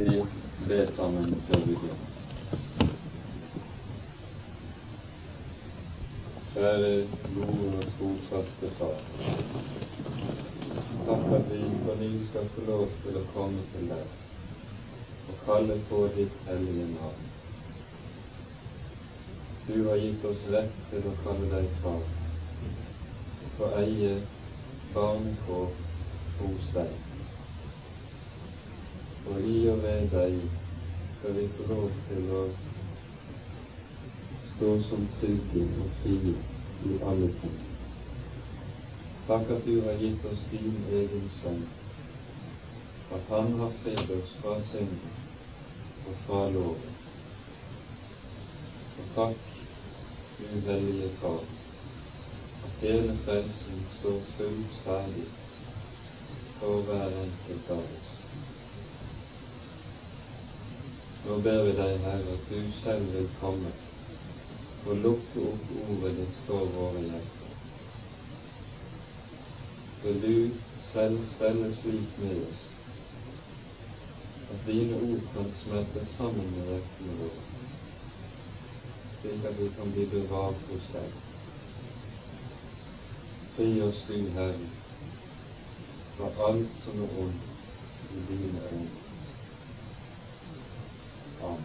Vi ber sammen før vi begynner. Kjære gode og trofaste Far. Takk at vi på ny skal få lov til å komme til deg og kalle på ditt hellige navn. Du har gitt oss rett til å kalle deg far, og eie barnekår hos deg. Og i og ved deg skal vi få lov til å stå som trygge og frie i alle ting. Takk at du har gitt oss din egen sønn, at han har fridd oss fra synden og fra loven. Og takk, du hellige Far, at hele frelsen står fullt ferdig for hver enkelt av oss. Nå ber vi deg, Herre, at du selv vil komme og lukke opp ordet ditt for våre hjerter. Vil du selv stelle slik med oss at dine ord kan smelte sammen med hjertene våre, slik at vi kan bli bevart hos deg. Fri oss, du Herre, fra alt som er ondt i dine øyne. Amen.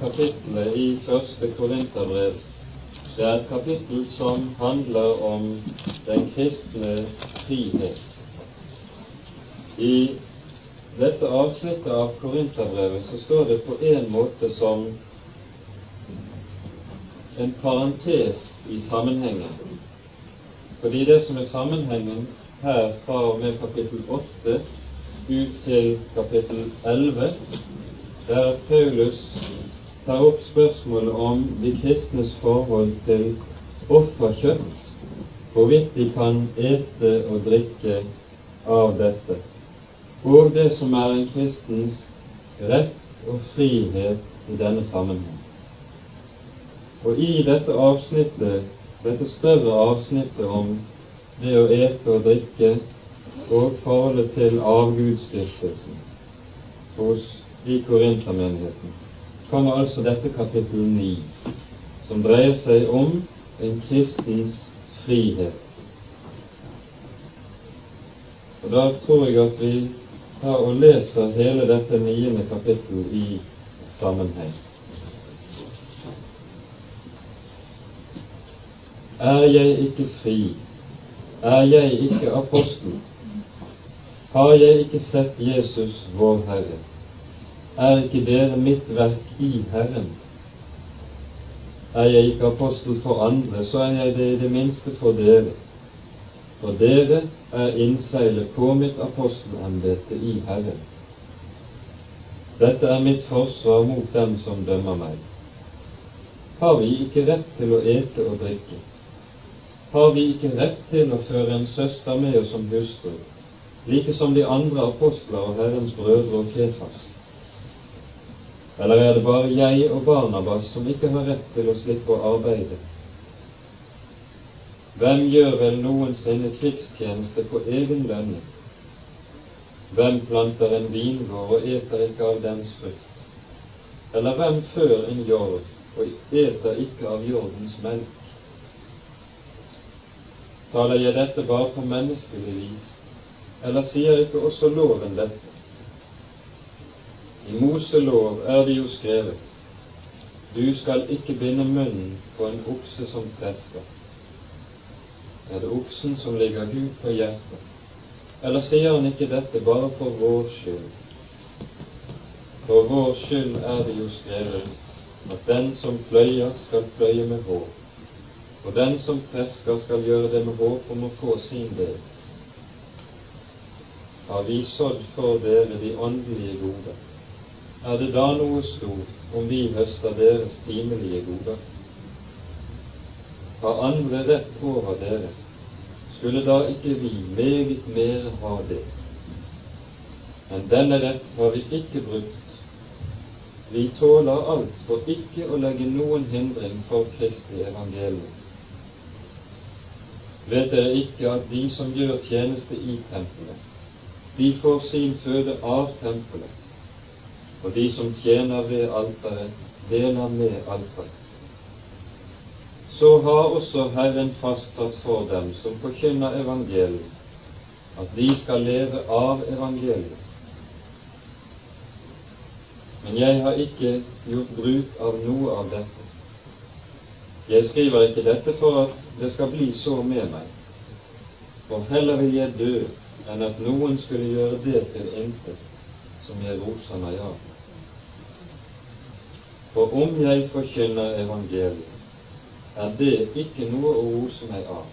Kapittelet i første Korinterbrev det er et kapittel som handler om den kristne frihet. I dette avsnittet av Korinterbrevet så står det på en måte som en parentes i sammenhengen. Fordi det som er sammenhengen her fra og med kapittel 8 ut til kapittel 11, der Paulus tar opp spørsmålet om de kristnes forhold til offerkjøtt, hvorvidt de kan ete og drikke av dette, og det som er en kristens rett og frihet i denne sammenheng. Og i dette avsnittet, dette større avsnittet om det å ete og drikke og forholdet til avgudsdyrkelsen hos i Korintermenigheten, kommer altså dette kapittel 9, som dreier seg om en kristens frihet. Og Da tror jeg at vi tar og leser hele dette niende kapittel i sammenheng. Er jeg ikke fri? Er jeg ikke apostel? Har jeg ikke sett Jesus, vår Herre? Er ikke dere mitt verk i Herren? Er jeg ikke apostel for andre, så er jeg det i det minste for dere. For dere er innseilet på mitt apostelembete i Herren. Dette er mitt forsvar mot dem som dømmer meg. Har vi ikke rett til å ete og drikke? Har vi ikke rett til å føre en søster med oss som hustru, like som de andre apostler og Herrens brødre og Kefas? Eller er det bare jeg og Barnabas som ikke har rett til å slippe å arbeide? Hvem gjør vel noensinne krigstjeneste på egen lønning? Hvem planter en vingård og eter ikke av dens frukt? Eller hvem før en jord og eter ikke av jordens melk? Taler jeg dette bare på menneskelig vis, eller sier ikke også loven dette? I Moselov er det jo skrevet du skal ikke binde munnen på en okse som prester. Er det oksen som ligger Gud på hjertet? Eller sier han ikke dette bare for vår skyld? For vår skyld er det jo skrevet at den som pløyer, skal pløye med hår, og den som presker, skal gjøre det med håp om å få sin del har vi sådd for dere de åndelige goder. Er det da noe stort om vi høster deres timelige goder? Har andre rett over dere, skulle da ikke vi meget mer ha det? Men denne rett har vi ikke brukt. Vi tåler alt for ikke å legge noen hindring for Kristi evangelium. Vet dere ikke at de som gjør tjeneste i tempelet, de får sin føde av tempelet, og de som tjener ved alteret, deler med alteret. Så har også Herren fastsatt for dem som forkynner evangeliet, at de skal leve av evangeliet. Men jeg har ikke gjort bruk av noe av dette. Jeg skriver ikke dette for at det skal bli så med meg, for heller vil jeg dø enn at noen skulle gjøre det til intet som jeg roser meg av. For om jeg forkynner evangeliet, er det ikke noe å rose meg av.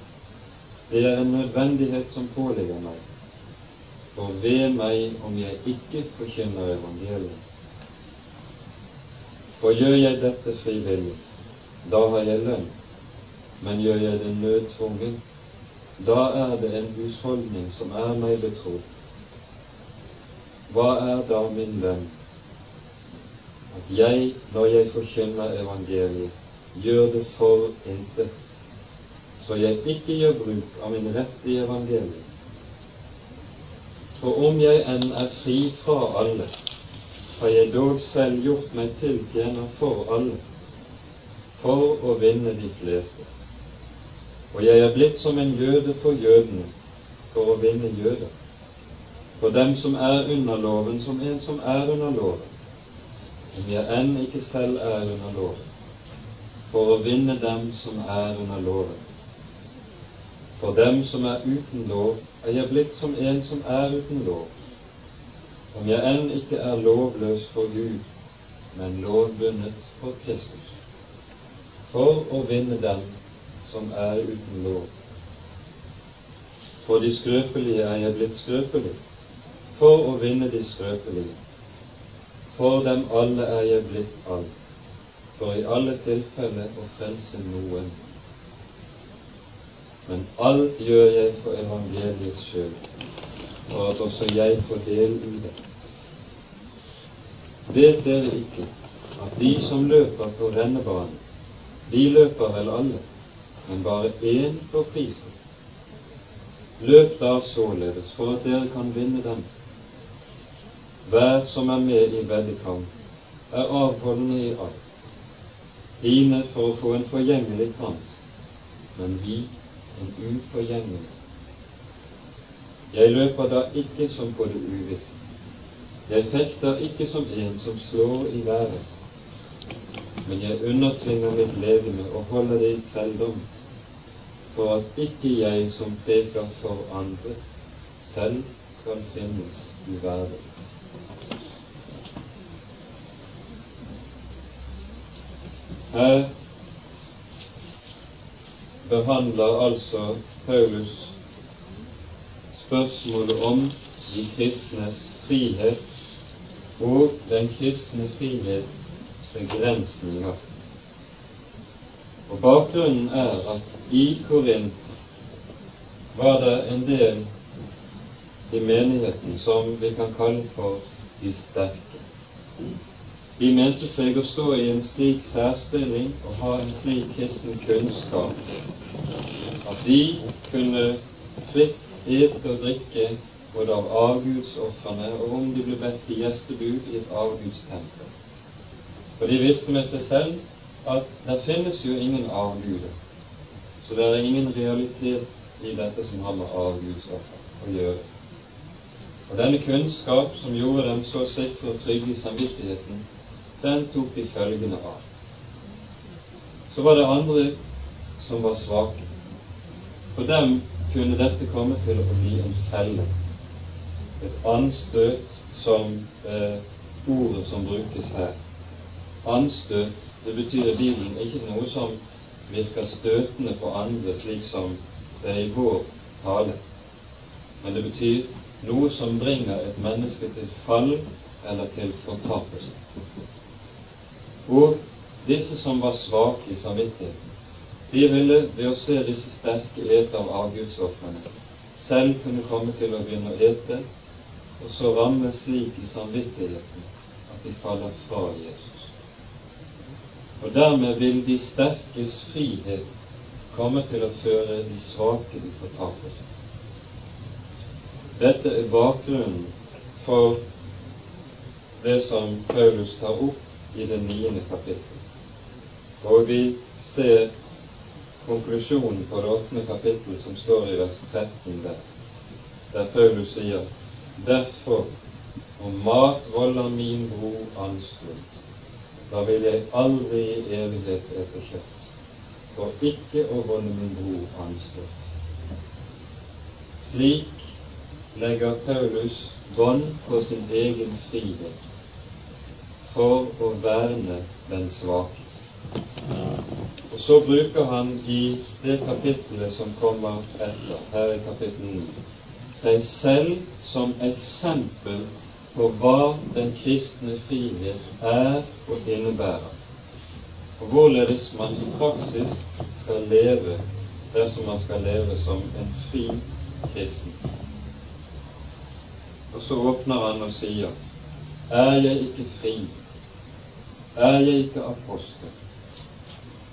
Det er en nødvendighet som påligger meg. For ved meg om jeg ikke forkynner evangeliet. For gjør jeg dette frivillig, da har jeg lønn. Men gjør jeg det nødtvunget, da er det en husholdning som er meg betrodd. Hva er da min lønn? At jeg, når jeg forkynner evangeliet, gjør det for intet, så jeg ikke gjør bruk av min rett i evangeliet. For om jeg enn er fri fra alle, har jeg dog selv gjort meg til tjener for alle, for å vinne de fleste. Og jeg er blitt som en jøde for jødene, for å vinne jøder. For dem som er under loven, som en som er under loven om jeg enn ikke selv er under loven, for å vinne dem som er under loven. For dem som er uten lov, er jeg blitt som en som er uten lov, om jeg enn ikke er lovløs for Gud, men lovbundet for Kristus, for å vinne dem som er uten lov. For de skrøpelige er jeg blitt skrøpelig, for å vinne de skrøpelige. For dem alle er jeg blitt alt, for i alle tilfeller å frelse noen. Men alt gjør jeg for evangeliets skyld, for at også jeg får del i det. Vet dere ikke at de som løper på rennebanen, de løper vel alle, men bare én på prisen? Løp da således for at dere kan vinne dem. Hver som er med i veddekamp, er avholdende i alt. Dine for å få en forgjengelig krans, men vi en uforgjengelig. Jeg løper da ikke som på det uvisse. Jeg fekter ikke som en som slår i været, men jeg undertvinger mitt legeme og holder det i trelldom, for at ikke jeg som peker for andre, selv skal finnes i Her behandler altså Paulus spørsmålet om de kristnes frihet og den kristne frihets begrensninger. Og Bakgrunnen er at i Korint var det en del i menigheten som vi kan kalle for de sterke. De mente seg å stå i en slik særstilling og ha en slik kristen kunnskap at de kunne fritt ete og drikke både av avgudsofrene og om de ble bedt til gjestebud i et avgudstempel. For de visste med seg selv at det finnes jo ingen avguder, så det er ingen realitet i dette som har med avgudsoffer å gjøre. Og denne kunnskap som gjorde dem så sikre og trygge i samvittigheten, den tok de følgende av. Så var det andre som var svake. For dem kunne dette komme til å bli en felle, et anstøt som eh, ordet som brukes her. Anstøt, det betyr i Bibelen ikke noe som virker støtende på andre, slik som det er i vår tale, men det betyr noe som bringer et menneske til fall eller til fortapelse. Og disse som var svake i samvittigheten, de ville ved å se disse sterke ete av avgudsofrene selv kunne komme til å begynne å ete, og så ramme slik i samvittigheten at de faller fra Jesus. Og dermed vil de sterkes frihet komme til å føre de svake i fortapelse. Dette er bakgrunnen for det som Paulus tar opp i det niende kapittel. Og vi ser konklusjonen på det åttende kapittel som står i vers 13 der, der Paulus sier Derfor, om mat volder min bro anstøt, da vil jeg aldri i evighet ete kjøtt, for ikke å volde min bro anstøt. Slik legger Paulus bånd på sin egen frihet for å verne den svake. Og så bruker han i det kapittelet som kommer etter, her i kapittel 9, seg selv som eksempel på hva den kristne frihet er og innebærer, og hvorledes man i praksis skal leve dersom man skal leve som en fri kristen. Og så åpner han og sier, Er jeg ikke fri? Er jeg ikke apostel?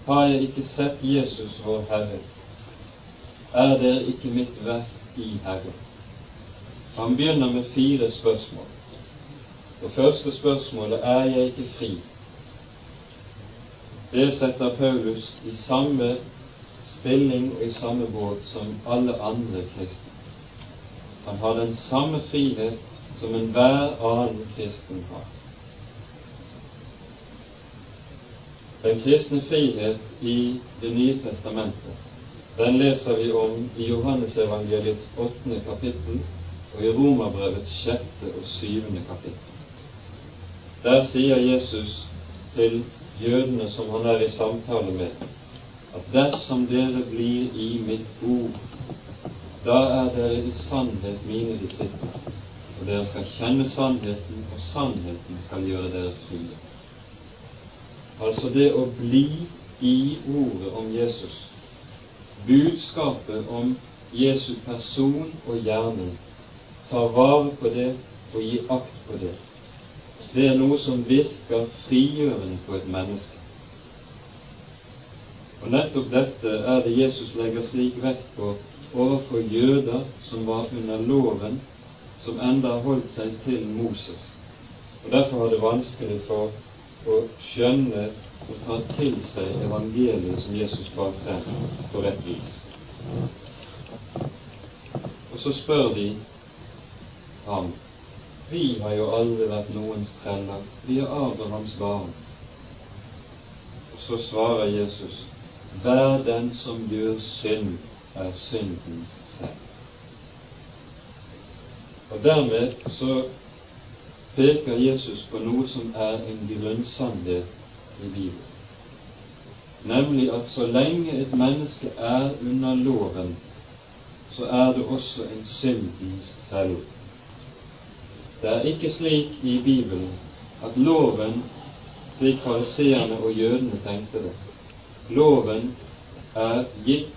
Har jeg ikke sett Jesus vår Herre? Er dere ikke mitt verk i Herre? Han begynner med fire spørsmål. Det første spørsmålet er jeg ikke fri? Det setter Paulus i samme stilling og i samme båt som alle andre kristne. Han har den samme frihet som enhver annen kristen har. Den kristne frihet i Det nye testamentet, den leser vi om i Johannesevangeliets åttende kapittel og i Romerbrevets sjette og syvende kapittel. Der sier Jesus til jødene som han er i samtale med, at dersom dere blir i mitt ord, da er dere i sannhet mine disipler, og dere skal kjenne sannheten, og sannheten skal gjøre dere frie. Altså det å bli i ordet om Jesus, budskapet om Jesu person og gjerning, ta vare på det og gi akt på det. Det er noe som virker frigjørende på et menneske. Og nettopp dette er det Jesus legger slik vekt på overfor jøder som var under loven, som enda holdt seg til Moses. Og Derfor var det vanskelig for å skjønne og ta til seg evangeliet som Jesus bar frem på rett vis. Og så spør de ham vi har jo aldri vært noens treller, vi er Abrahams barn. Og så svarer Jesus, vær den som gjør synd, er syndens selv. Og dermed så peker Jesus på noe som er en grunnsannhet i Bibelen, nemlig at så lenge et menneske er under loven, så er det også en syndens felle. Det er ikke slik i Bibelen at loven, slik fariseerne og jødene tenkte det, loven er gitt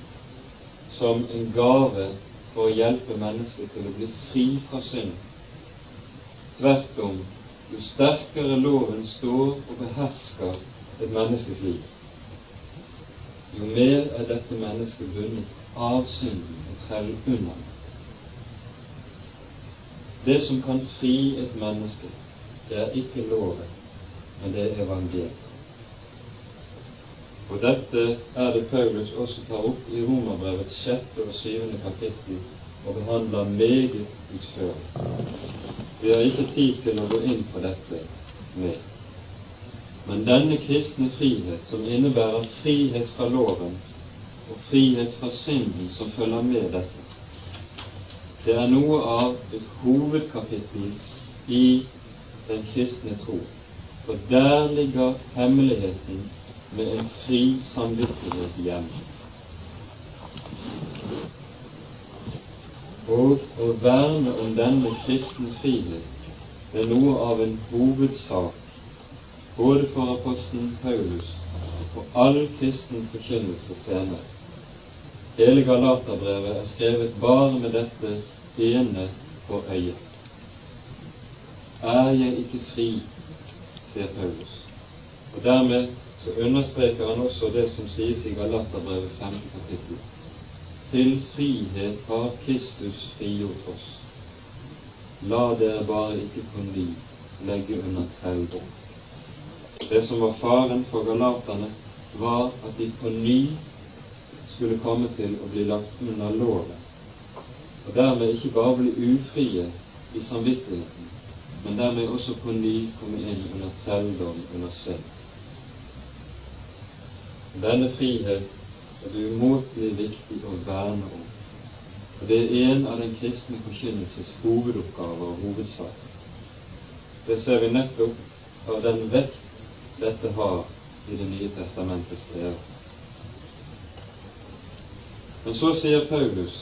som en gave for å hjelpe mennesket til å bli fri fra synd. Tvert om, jo sterkere loven står og behersker et menneskes liv, jo mer er dette mennesket bundet av synden og treller unna Det som kan fri et menneske, det er ikke loven, men det er evangeliet. Og dette er det Paulus også tar opp i Romerbrevets sjette og syvende kapittel og behandler meget utførlig. Vi har ikke tid til å gå inn på dette mer. Men denne kristne frihet, som innebærer frihet fra loven og frihet fra synden som følger med dette, det er noe av et hovedkapittel i den kristne tro. For der ligger hemmeligheten med en fri samvittighet hjemme. Og å verne om denne kristne frihet er noe av en hovedsak både for apostelen Paulus og for all kristen forkynnelse senere. Hele Galaterbrevet er skrevet bare med dette ene for øyet. Er jeg ikke fri, sier Paulus. Og Dermed så understreker han også det som sies i Galaterbrevet 5. kapittel. Til frihet har Kristus frigjort oss. La dere bare ikke på ny legge under trelldom. Det som var faren for galaterne, var at de på ny skulle komme til å bli lagt under loven, og dermed ikke bare bli ufrie i samvittigheten, men dermed også på ny komme inn under trelldom, under synd. Denne frihet er det umåtelig viktig å verne om. Og Det er en av den kristne forkynnelses hovedoppgaver og hovedsaker. Det ser vi nettopp av den vekt dette har i Det nye testamentets brev. Men så sier Paulus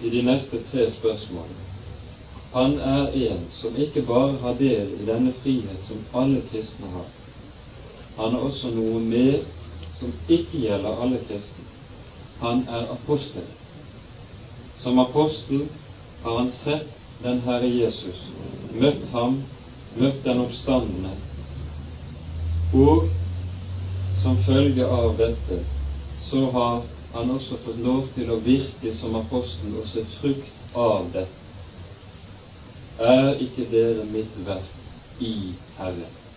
i de neste tre spørsmålene han er en som ikke bare har del i denne frihet som alle kristne har. Han har også noe mer som ikke gjelder alle kristne. Han er apostel. Som apostel har han sett den Herre Jesus, møtt ham, møtt den oppstandende, og som følge av dette så har han også fått lov til å virke som apostel og se frukt av dette. Er ikke dere mitt verk i Herren?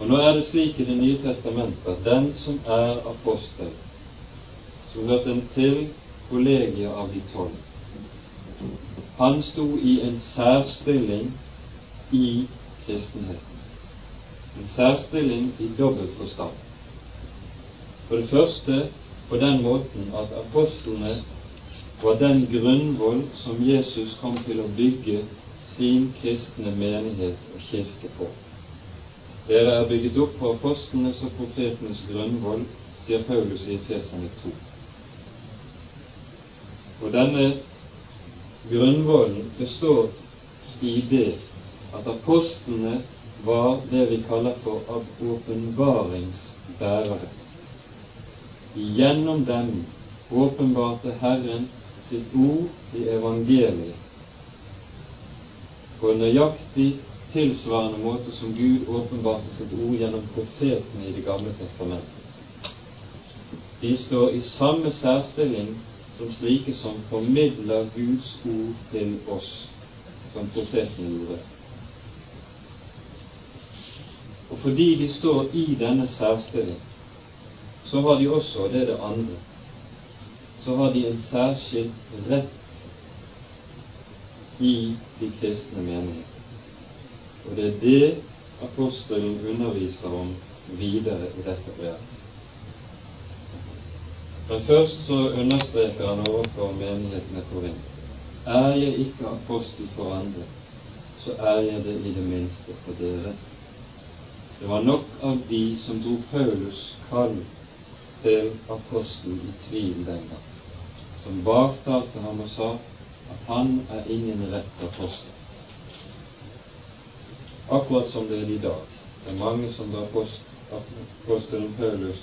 Og nå er det slik i Det nye testamentet at den som er apostel, som hørte en til kollegiet av de tolv, han sto i en særstilling i kristenheten. En særstilling i dobbelt forstand. For det første på den måten at apostlene var den grunnvoll som Jesus kom til å bygge sin kristne menighet og kirke på. Dere er bygget opp på apostlenes og profetenes grunnvoll, sier Paulus i Efesene 2. Og denne grunnvollen består i det at apostlene var det vi kaller for åpenbaringsbærere. Gjennom dem åpenbarte Herren sitt ord i evangeliet på nøyaktig tilsvarende måte som Gud åpenbarte sitt ord gjennom profetene i Det gamle testamentet. De står i samme særstilling som slike som formidler Guds ord til oss, som profetene gjorde. Og fordi de står i denne særstilling, så har de også, og det er det andre, så har de en særskilt rett i de kristne menigheter. Og det er det apostelen underviser om videre i dette brevet. Men først så understreker han overfor menigheten i Korint er jeg ikke apostel for andre, så er jeg det i det minste for dere. Det var nok av de som dro Paulus kall til apostel i tvil den gang som baktalte ham og sa at han er ingen rett apostel. Akkurat som det er i dag. Det er mange som drar apostelen Paulus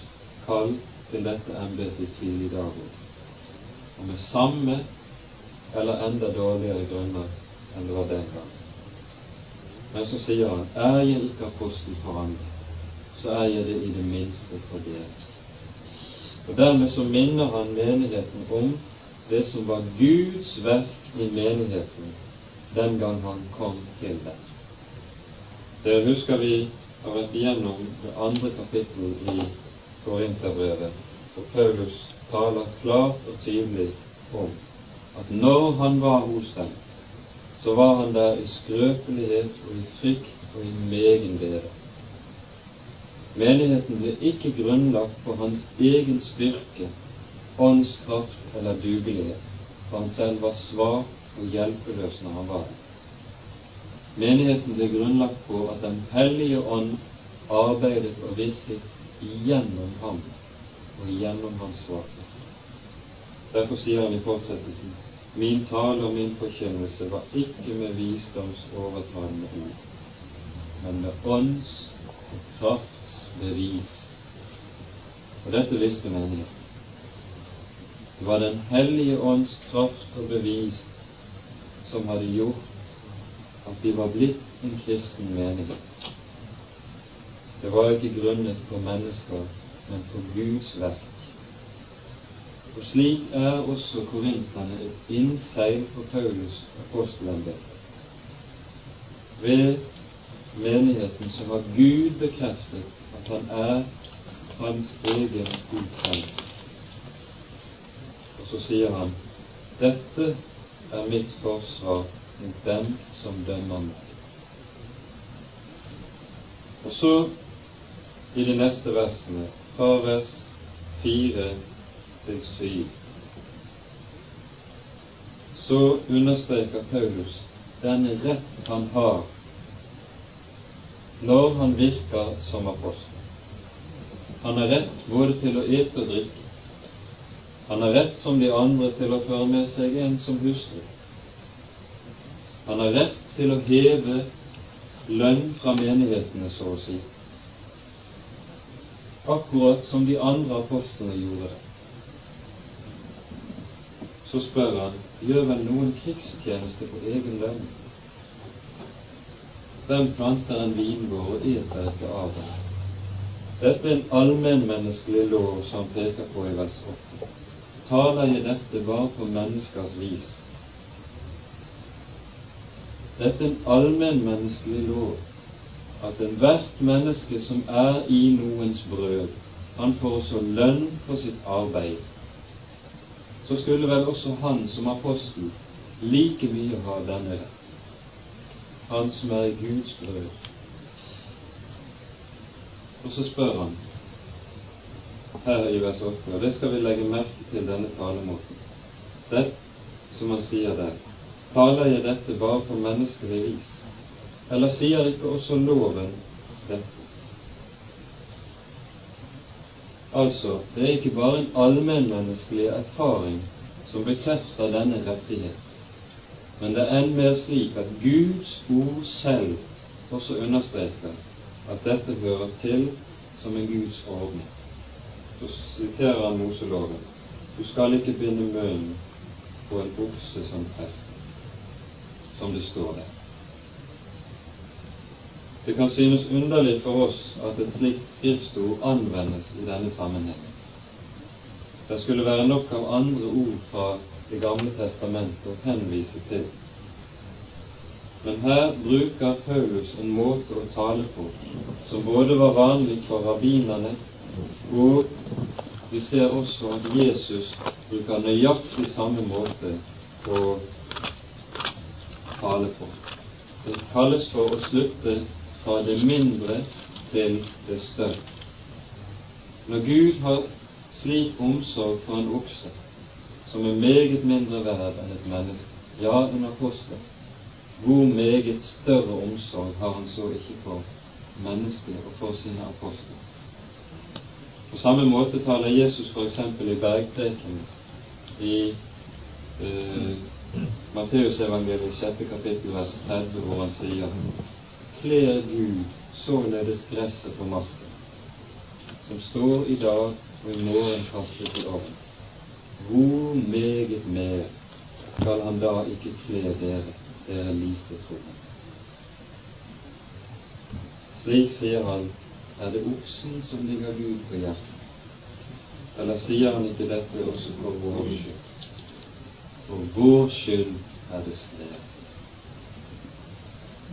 kall til dette embetet i dag òg. Og med samme eller enda dårligere grunner enn det var den gang. Men så sier han er jeg ikke apostel for andre, så er jeg det i det minste for dere. Og Dermed så minner han menigheten om det som var Guds verk i menigheten den gang han kom til den. Det husker vi har vært igjennom det andre kapittel i Korinterbrevet, hvor Paulus taler klart og tydelig om at når han var hos dem, så var han der i skrøpelighet og i frykt og i megen bedre. Menigheten ble ikke grunnlagt på hans egen styrke åndskraft eller dugelighet, for han selv var svak og hjelpeløs når han var der. Menigheten ble grunnlagt på at Den hellige ånd arbeidet og virket igjennom ham og igjennom hans svakhet. Derfor sier han i fortsettelsen min tale og min forkynnelse var ikke med visdoms overtalende ord, men med ånds og krafts bevis. Og dette visste menigheten. Det var Den hellige ånds kraft og bevis som hadde gjort at de var blitt en kristen menighet. Det var ikke grunnet på mennesker, men på Guds verk. Og slik er også korinterne et innseil for Paulus apostelembete. Ved menigheten så har Gud bekreftet at han er hans egen Gud. Og så sier han dette er mitt forsvar mot dem som dømmer meg. Og så i de neste versene, fra vers 4 til 7, så understreker Paulus denne rett han har når han virker som apostel. Han har rett både til å ete og drikke. Han har rett som de andre til å føre med seg en som hustru. Han har rett til å heve lønn fra menighetene, så å si, akkurat som de andre apostlene gjorde det så spør han gjør vel noen krigstjeneste på egen lønn? Hvem planter en vingård og eter ikke av den? Dette er en allmennmenneskelig lov som han peker på i vers 8. Taler jeg dette bare på menneskers vis? Dette er en allmennmenneskelig lov at ethvert menneske som er i noens brød, han får også lønn for sitt arbeid så skulle vel også han som apostel like mye ha denne rett, han som er i Guds brød. Og så spør han her i vers 8, og det skal vi legge merke til denne talemåten. Det, som han sier der, taler jeg dette bare på menneskelig vis, eller sier ikke også loven dette? Altså, det er ikke bare en allmennmenneskelig erfaring som bekrefter denne rettighet, men det er enn mer slik at Guds ord selv også understreker at dette hører til som en Guds ordning. Så siterer han Moseloven. Du skal ikke binde munnen på en okse som prest, som det står der. Det kan synes underlig for oss at et slikt skriftord anvendes i denne sammenhengen. Det skulle være nok av andre ord fra Det gamle testamentet å henvise til. Men her bruker Paulus en måte å tale på som både var vanlig for rabbinerne, og vi ser også at Jesus bruker nøyaktig samme måte å tale på. Det kalles for å slutte fra det mindre til det større. Når Gud har slik omsorg for en okse, som er meget mindre verd enn et menneske, ja, en apostel, hvor meget større omsorg har han så ikke for mennesket og for sine apostler? På samme måte taler Jesus f.eks. i bergprekenen i eh, Matteusevangeliet 6. kapittel vers 30, hvor han sier kler Gud således gresset på marken, som står i dag og i morgen kastet i ovnen. Hvor meget mer skal han da ikke kle dere, dere lite troende? Slik sier han, er det oksen som ligger Gud på hjertet? Eller sier han ikke dette også for vår skyld? For vår skyld er det skrevet.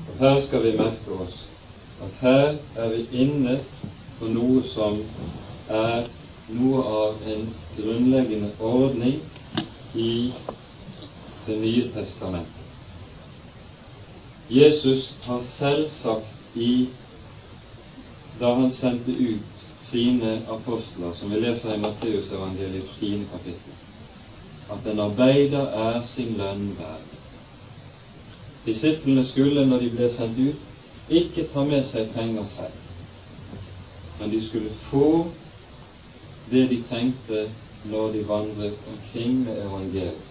Og her skal vi merke oss at her er vi inne på noe som er noe av en grunnleggende ordning i Det nye testamentet. Jesus har selv sagt i da han sendte ut sine apostler, som vi leser i Matteusevangeliets 10. kapittel, at en arbeider er sin lønn verd. Disiplene skulle, når de ble sendt ut, ikke ta med seg penger selv, men de skulle få det de trengte når de vandret omkring med evangeliet.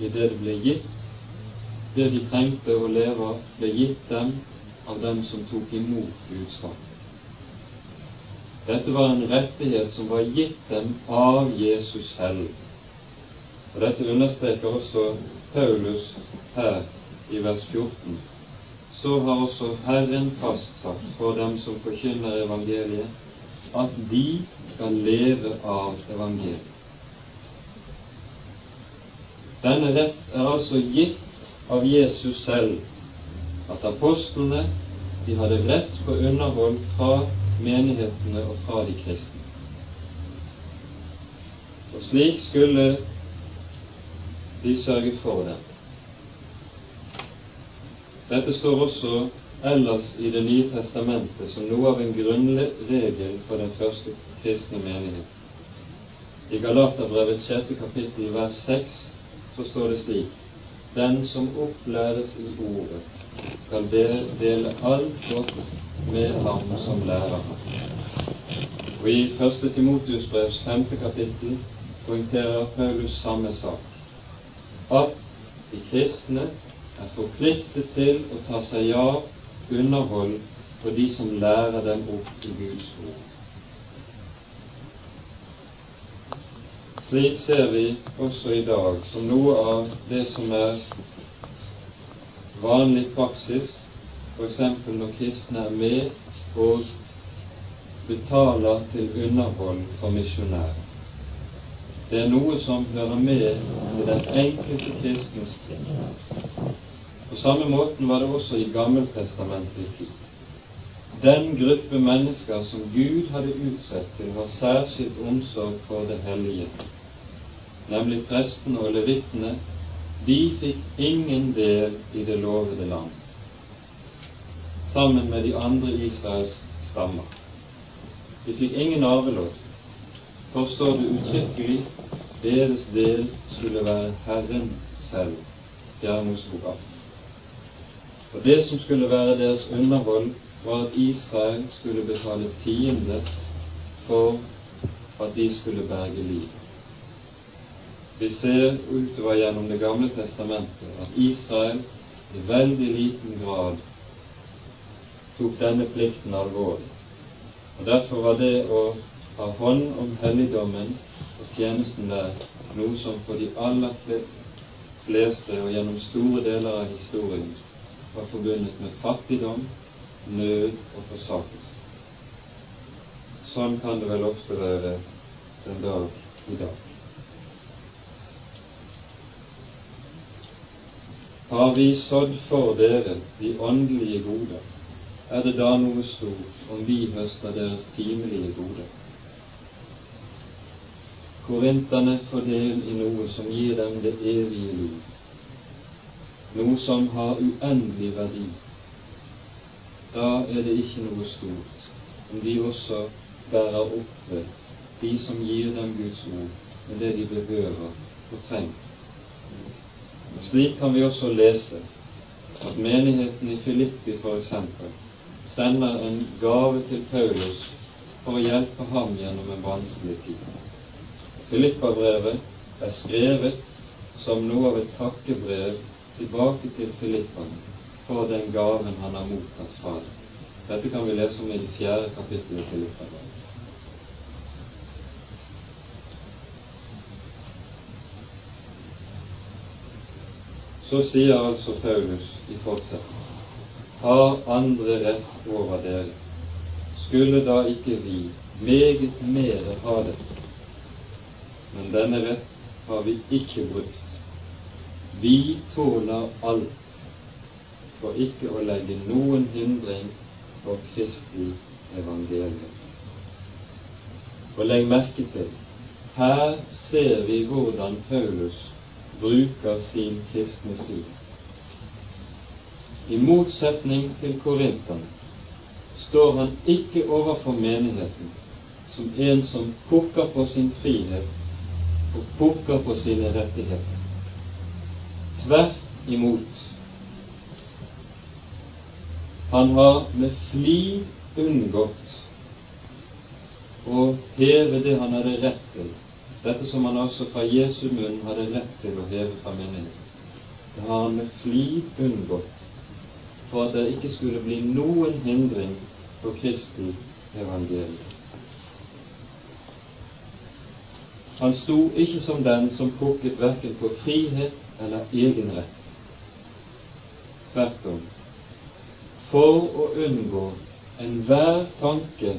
i det det ble gitt, det de trengte å leve av, ble gitt dem av dem som tok imot budskapet. Dette var en rettighet som var gitt dem av Jesus selv. Og Dette understreker også Paulus her i vers 14. Så har også Herren fastsatt for dem som forkynner evangeliet, at de skal leve av evangeliet. Denne rett er altså gitt av Jesus selv, at apostlene de hadde rett på underhold fra menighetene og fra de kristne. Og slik skulle de sørger for dem. Dette står også ellers i Det nye testamentet som noe av en grunnregel for den første kristne menighet. I Galaterbrevet 6. kapittel vers 6 så står det slik Den som opplæres i Ordet, skal dele alt godt med ham som lærer. Og I 1. Timotius brevs 5. kapittel poengterer Paulus samme sak, at de kristne er forpliktet til å ta seg av underhold for de som lærer dem opp i Guds ord. Slik ser vi også i dag som noe av det som er vanlig praksis, f.eks. når kristne er med og betaler til underhold for misjonærer. Det er noe som hører med til den enkelte kristnes plikt. På samme måten var det også i Gammeltestamentets tid. Den gruppe mennesker som Gud hadde utsett til å ha særskilt omsorg for det hellige, nemlig prestene og levittene, de fikk ingen del i det lovede land, sammen med de andre Israels stammer. De fikk ingen arvelov. Forstår du uttrykkelig deres del skulle være Herren selv. Fjerde Mosebok 18. Og det som skulle være deres underhold, var at Israel skulle betale tiende for at de skulle berge liv. Vi ser utover gjennom Det gamle testamentet at Israel i veldig liten grad tok denne plikten alvorlig. Og Derfor var det å ha hånd om helligdommen og tjenesten der noe som for de aller fleste og gjennom store deler av historien var forbundet med fattigdom, nød og forsakelse. Sånn kan det vel ofte være den dag i dag. Har vi sådd for dere de åndelige goder, er det da noe stort om vi høster deres timelige goder. Korinterne får del i noe som gir dem det evige liv, noe som har uendelig verdi. Da er det ikke noe stort om de også bærer oppe de som gir dem Guds ord, med det de behøver og trenger. Slik kan vi også lese at menigheten i Filippi f.eks. sender en gave til Paulus for å hjelpe ham gjennom en vanskelig tid. Filippabrevet er skrevet som noe av et takkebrev tilbake til Filippaen for den gaven han har mottatt fra dem. Dette kan vi lese om i det fjerde kapittelet i Filippabrevet. Så sier altså Paulus i fortsettelsen har andre rett over dere. Skulle da ikke vi meget mere ha det? Men denne rett har vi ikke brukt. Vi tåler alt for ikke å legge noen hindring for Kristi evangelium. Og legg merke til, her ser vi hvordan Paulus bruker sin kristne frihet. I motsetning til korinterne står han ikke overfor menigheten som en som pukker på sin frihet og pukker på sine rettigheter. Tvert imot. Han har med flid unngått å heve det han hadde rett til dette som han altså fra Jesu munn hadde rett til å heve fra menigheten, det har han med flid unngått for at det ikke skulle bli noen hindring for Kristi evangelium. Han sto ikke som den som pukket verken på frihet eller egenrett. Tvert om. For å unngå enhver tanke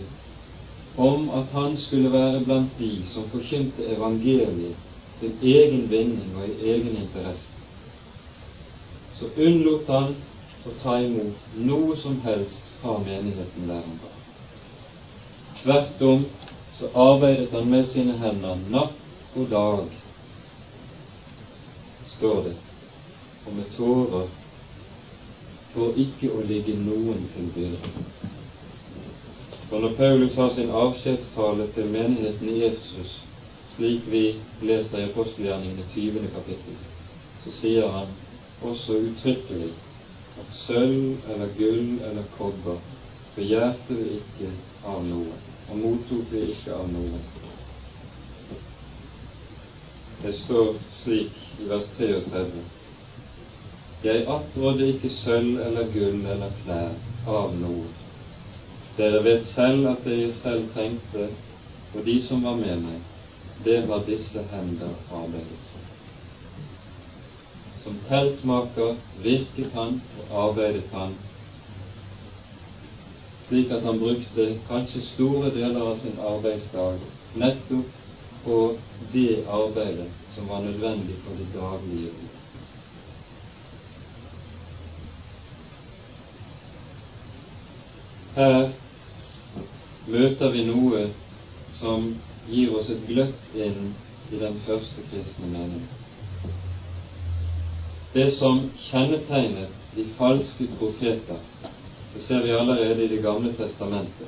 om at han skulle være blant de som forkynte evangeliet til egen vinning og i egen interesse, så unnlot han å ta imot noe som helst fra menigheten der han var. Tvert om så arbeidet han med sine hender natt og dag, står det, og med tårer for ikke å ligge noen til byrde. For når Paulus har sin avskjedstale til menigheten i Efesus, slik vi leser i apostelgjerningene 20. kapittel, så sier han også uttrykkelig at sølv eller gull eller kobber begjærte vi ikke av noen, og mottok det ikke av noen. Det står slik i vers 33 Jeg attrådde ikke sølv eller gull eller klær av noe. dere vet selv at det jeg selv trengte, og de som var med meg, det var disse hender arbeidet. Som teltmaker virket han og arbeidet han slik at han brukte kanskje store deler av sin arbeidsdag nettopp på det arbeidet som var nødvendig for det daglige ord. Her møter vi noe som gir oss et gløtt inn i den første kristne mening. Det som kjennetegnet de falske profeter, det ser vi allerede i Det gamle testamentet.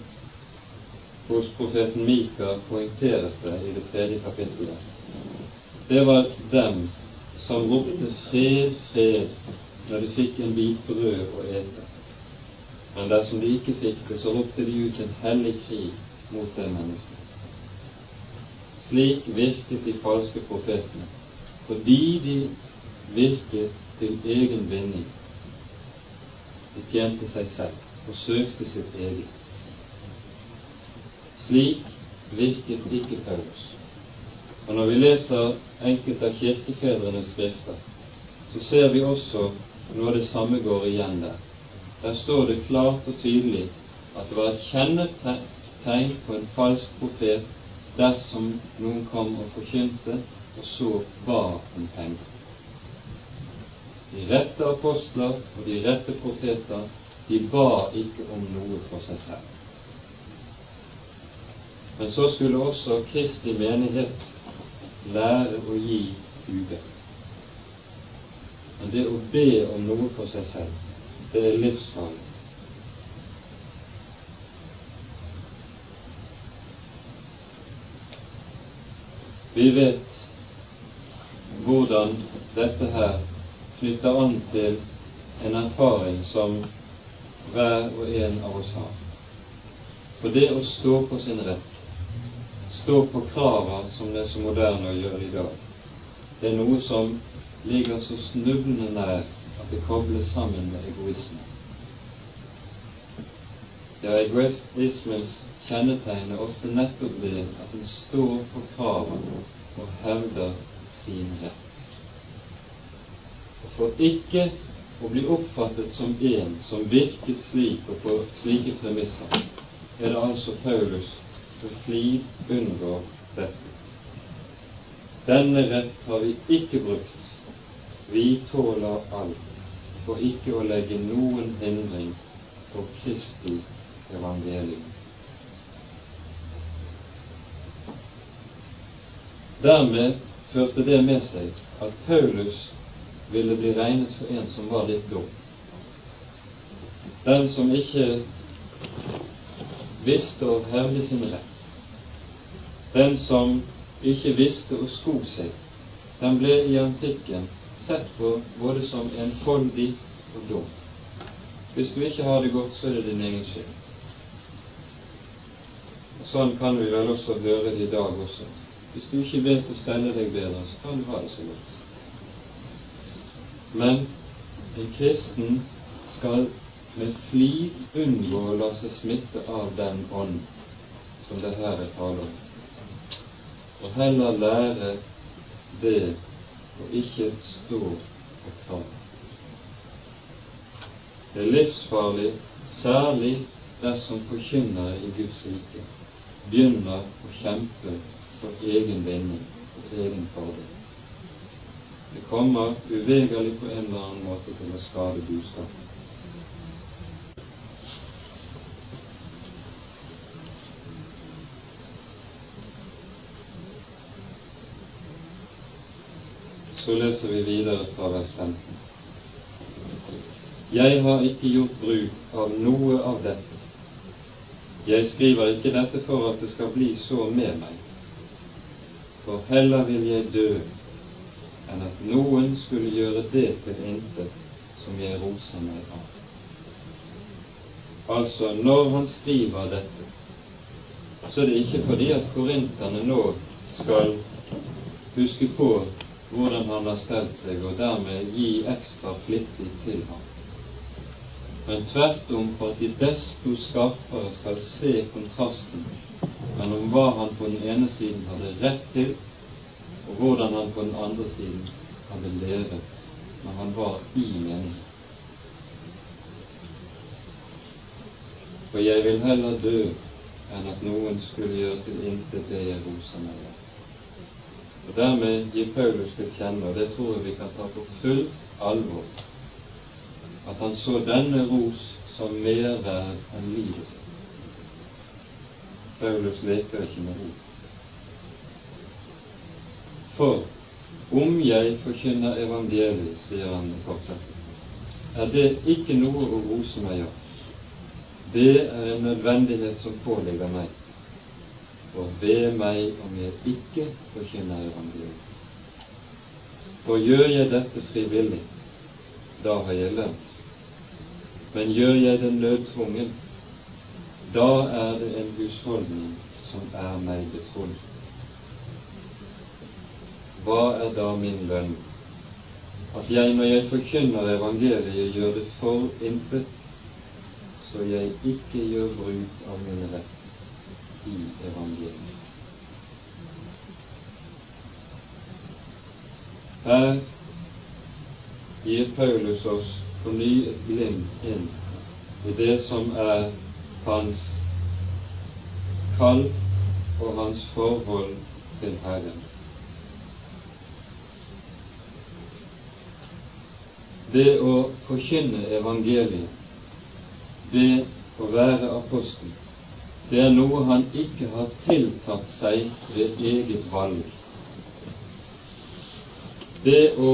Hos profeten Mika poengteres det i det tredje kapittelet. Det var dem som ropte 'fred, fred' når de fikk en bit brød å ete. Men dersom de ikke fikk det, så ropte de ut en hellig krig mot det mennesket. Slik virket de falske profetene, fordi de virket til egen vinning. De tjente seg selv og søkte sitt eget. Slik virket ikke Paulus. Og når vi leser enkelte av kirkefedrenes skrifter, så ser vi også noe av det samme går igjen der. Der står det klart og tydelig at det var et kjennetegn på en falsk profet dersom noen kom og forkynte, og så ba om penger. De rette apostler og de rette profeter, de ba ikke om noe for seg selv. Men så skulle også Kristi menighet lære å gi ubedt. Men det å be om noe for seg selv, det er livsfarlig. Vi vet hvordan dette her knytter an til en erfaring som hver og en av oss har. For det å stå på sin rett, stå på krava som det er så moderne å gjøre i dag, det er noe som ligger så snublende nær at det kobles sammen med egoisme. Ja, egoismens kjennetegn er ofte nettopp det at en står på kravene og hevder sin rett. For ikke å bli oppfattet som en som virket slik og på slike premisser, er det altså Paulus som flid unngår dette. Denne rett har vi ikke brukt. Vi tåler alt for ikke å legge noen hindring på Kristi evangelium. Dermed førte det med seg at Paulus ville bli regnet for en som var litt dum. Den som ikke visste å hevde sin rett. Den som ikke visste å sko seg. Den ble i antikken sett på både som enfoldig og dum. Hvis du ikke har det godt, så er det din egen skyld. Sånn kan vi vel også høre det i dag også. Hvis du ikke vet å stelle deg bedre, så kan du ha det så godt. Men en kristen skal med flit unngå å la seg smitte av den ånd som det her er tale om, og heller lære det og ikke stå og klage. Det er livsfarlig, særlig dersom forkynnere i Guds rike begynner å kjempe for egen vinning og egen fordel. Det kommer uvegerlig på en eller annen måte til å skade budskapet. Så leser vi videre fra vers 15. Jeg har ikke gjort bruk av noe av dette. Jeg skriver ikke dette for at det skal bli så med meg, for heller vil jeg dø enn at noen skulle gjøre det til intet som jeg roser meg av. Altså, når han skriver dette, så er det ikke fordi at korinterne nå skal huske på hvordan han har stelt seg, og dermed gi ekstra flittig til ham. Men tvert om for at de desto skarpere skal se kontrasten mellom hva han på den ene siden hadde rett til, og hvordan han på den andre siden hadde levet når han var i meningen. For jeg vil heller dø enn at noen skulle gjøre til intet det jeg roser meg av. Og Dermed gir Paulus til kjenne, og det tror jeg vi kan ta på full alvor, at han så denne ros som mer verd enn livet sitt. Paulus leker ikke med ord. For om jeg forkynner evangeliet, sier han i er det ikke noe å rose meg av. Det er en nødvendighet som påligger meg og ved meg om jeg ikke forkynner evangeliet. For gjør jeg dette frivillig, da har jeg lønn. Men gjør jeg det nødtvungen, da er det en husholdning som er meg betrodd. Hva er da min lønn? At jeg når jeg forkynner evangeliet, gjør det for intet, så jeg ikke gjør bruk av min rett i evangeliet. Her gir Paulus oss på ny et glimt inn i det som er hans kall og hans forhold til Herren. Det å forkynne evangeliet, det å være apostel, det er noe han ikke har tiltatt seg ved eget valg. Det å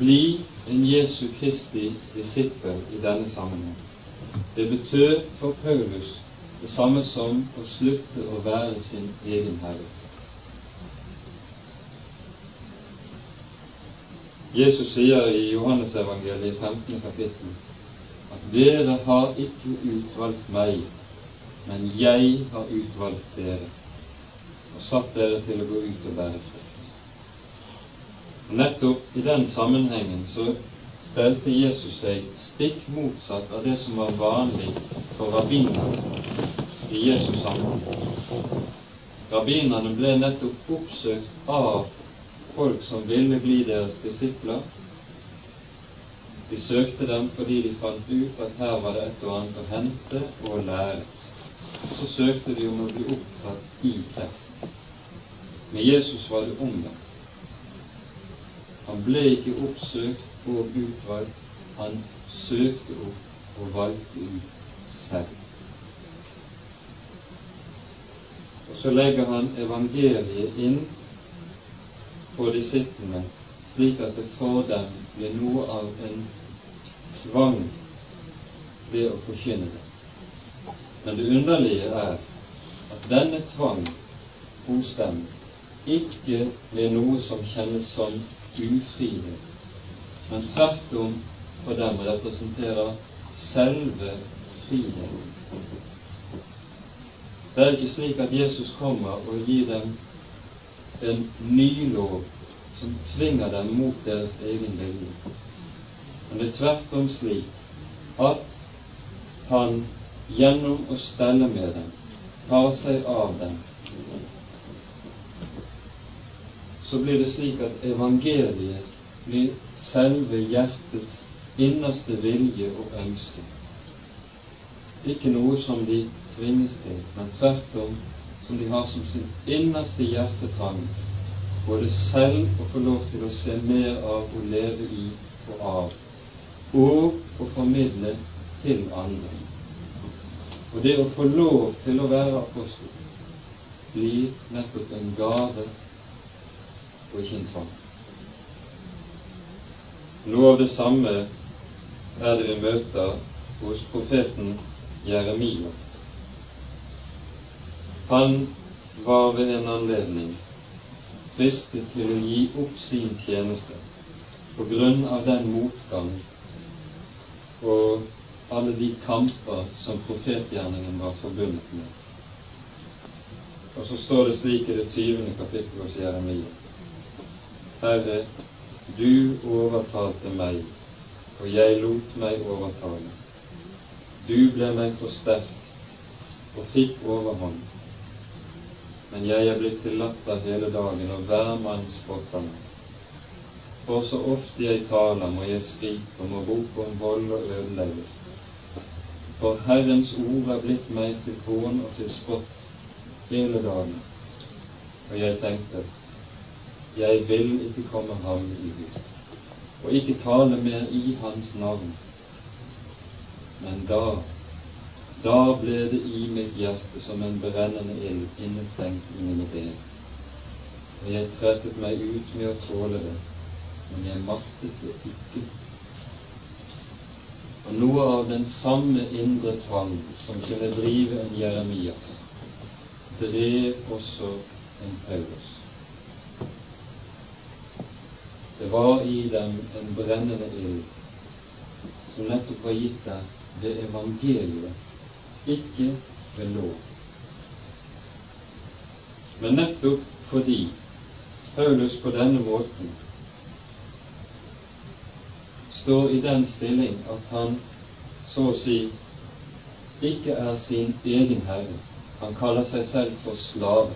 bli en Jesu Kristi disippel i denne sammenheng, det betød for Paulus det samme som å slutte å være sin egen herre. Jesus sier i Johannesevangeliet 15. kapittel at dere har ikke utvalgt meg, men jeg har utvalgt dere og satt dere til å gå ut og bære frukt. Nettopp i den sammenhengen så stelte Jesus seg stikk motsatt av det som var vanlig for rabbinerne i Jesus sammenheng. Rabbinerne ble nettopp oppsøkt av folk som ville bli deres disipler, de søkte dem fordi de fant ut at her var det et og annet å hente og lære. Så søkte de om å bli opptatt i teksten. Med Jesus var det omvendt. Han ble ikke oppsøkt og utvalgt, han søkte opp og valgte ut selv. Og så legger han evangeliet inn på disiplene, slik at det for dem blir noe av en tvang ved å forkynne det. Men det underlige er at denne tvang hos dem ikke blir noe som kjennes som ufrihet, men tvert om for dem representerer selve friheten. Det er ikke slik at Jesus kommer og gir dem en ny lov som tvinger dem mot deres egen vilje. Men det er tvert om slik at han gjennom å stelle med dem tar seg av dem. Så blir det slik at evangeliet blir selve hjertets innerste vilje og ønske. Ikke noe som de tvinges til, men tvert om som de har som sin innerste hjertetrang, både selv å få lov til å se mer av og leve i og av, og å formidle til andre. Og det å få lov til å være apostel blir nettopp en gave og ikke en tvang. Noe av det samme er det vi møter hos profeten Jeremia. Han var ved en anledning fristet til å gi opp sin tjeneste på grunn av den motgang og alle de kamper som profetgjerningen var forbundet med. Og så står det slik i det tyvende kapittelet hos Jeremia. Herre, du overtalte meg, og jeg lot meg overtale. Du ble meg for sterk og fikk overhånd men jeg er blitt til latter hele dagen, og hver mann spotter meg. For så ofte jeg taler, må jeg skrike og må rope om vold og ødeleggelse. For Herrens ord er blitt meg til hån og til spott hele dagen. Og jeg tenkte, jeg vil ikke komme ham i hus, og ikke tale mer i hans navn. Men da da ble det i mitt hjerte som en brennende ild innestengt i mine ben. Og jeg trettet meg ut med å tåle det, men jeg maktet det ikke. Og noe av den samme indre tvang som kunne drive en Jeremias, drev også en Paulus. Det var i dem en brennende ild som nettopp var gitt der ved evangeliet ikke ved lov. Men nettopp fordi Paulus på denne måten står i den stilling at han så å si ikke er sin egen herre, han kaller seg selv for slave,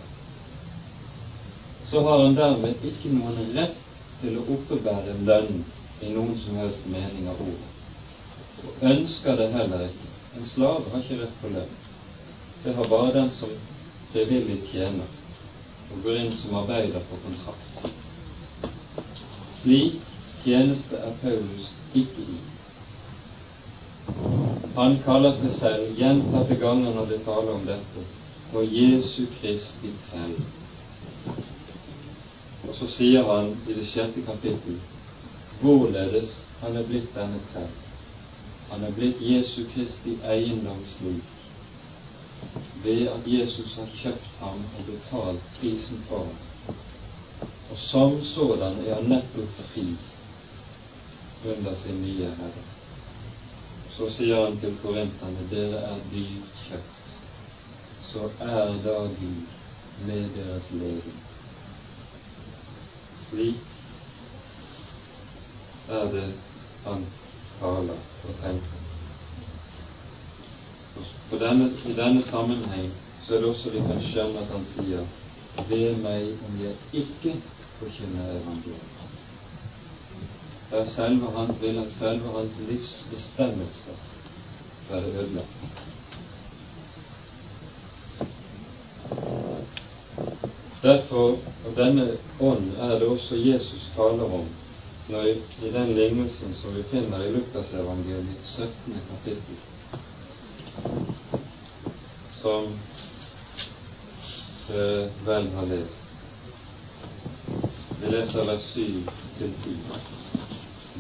så har han dermed ikke noen rett til å oppebære lønn i noen som helst mening av ordet, og ønsker det heller ikke. En slave har ikke rett på lønn. Det har bare den som frivillig tjener og går inn som arbeider på kontrakt. Slik tjeneste er Paulus ikke i. Han kaller seg selv gjentatte ganger når det taler om dette, for Jesu Kristi trell. Og så sier han i det sjette kapittel hvorledes han er blitt denne trell. Han er blitt Jesu Kristi eiendomsliv ved at Jesus har kjøpt ham og betalt prisen for ham. Og som sådan er han nettopp fri under sin nye Herre. Så sier han til korinterne dere er dyrt kjøpt. Så er da Gud med deres legen. Slik er det han taler og tenker. Denne, I denne sammenheng så er det også vi kan skjønne at han sier ved meg om jeg ikke forkynner evangeliet. Der selve han vil at selve hans livs bestemmelse være ødelagt. Derfor, og denne ånd, er det også Jesus taler om når i, i den lignelsen som vi finner i Lukasevangeliet 17. kapittel, som eh, vel har lest. Vi leser vers 7 til 10.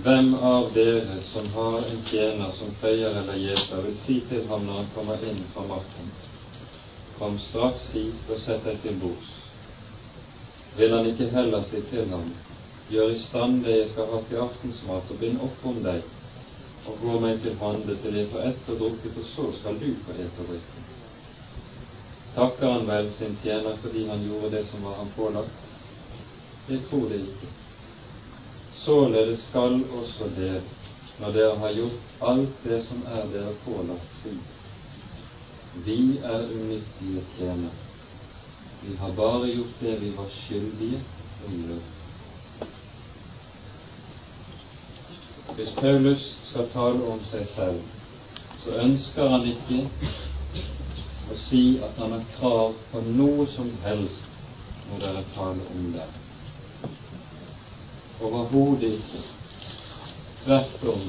Hvem av dere som har en tjener som føyer eller gjeter, vil si til ham når han kommer inn fra marken, kom straks hit og sett deg til bords. Vil han ikke heller si til ham, gjør i stand det jeg skal ha til aftensmat, og bind opp om deg, og gå meg til hande til jeg får ett og drukket, og så skal du få ete og drikke. Takker han vel sin tjener fordi han gjorde det som var han pålagt? Jeg tror det ikke. Således skal også dere, når dere har gjort alt det som er dere pålagt, si vi er unyttige tjenere. Vi har bare gjort det vi var skyldige å gjøre. Hvis Paulus skal tale om seg selv, så ønsker han ikke å si at han har krav på noe som helst når dere taler om det. Overhodet ikke. Tvert om.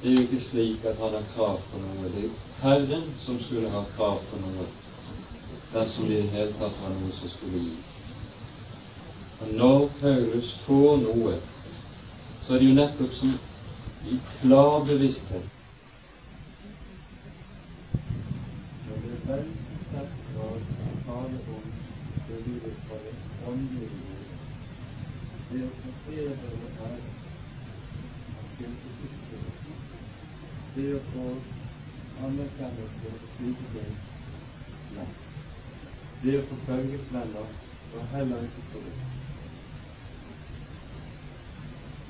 Det er jo ikke slik at han har krav på noe. Det er Herren som skulle ha krav på noe dersom det i det hele tatt var noe som skulle gis. Og når Paulus får noe så er det jo nettopp som i klar bevissthet det å få anerkjennelse og slike ting Nei. Det å få følgesvenner var heller ikke så det.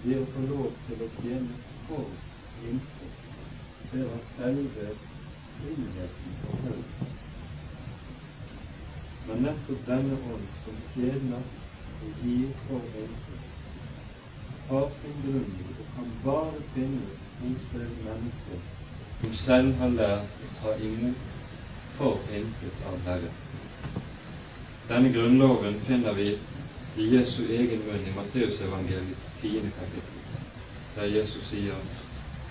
Å få lov til å tjene for intet, det var selve friheten for Paulus. Men nettopp denne ånd som tjener og gir for intet, har sin grunn og kan bare finnes hos det mennesket som selv har lært å ta imot for intet av Herren. Denne grunnloven finner vi i Jesu egen munn i Matteusevangeliets tiende kapittel, der Jesus sier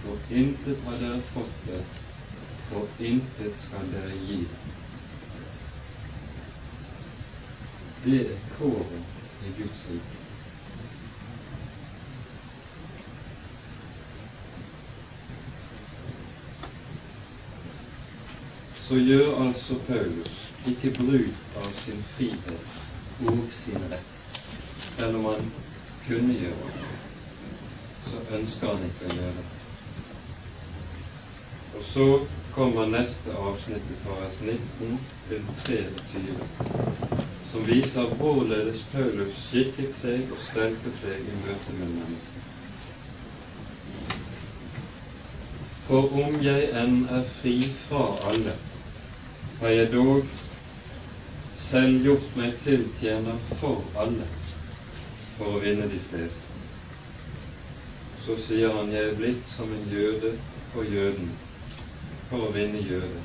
For intet har dere fått det, for intet skal dere gi det. Det er kåren i Guds rike. Så gjør altså Paulus ikke bruk av sin frihet og sin rett selv om han kunne gjøre det, så ønsker han ikke å gjøre det. Og så kommer neste avsnitt fra vers 19 til 23, som viser hvorledes Paulus skikket seg og stelte seg i møte med mennesker. For om jeg enn er fri fra alle, har jeg dog selv gjort meg til tjener for alle for å vinne de fleste. Så sier han, jeg er blitt som en jøde for jøden, for å vinne jøde.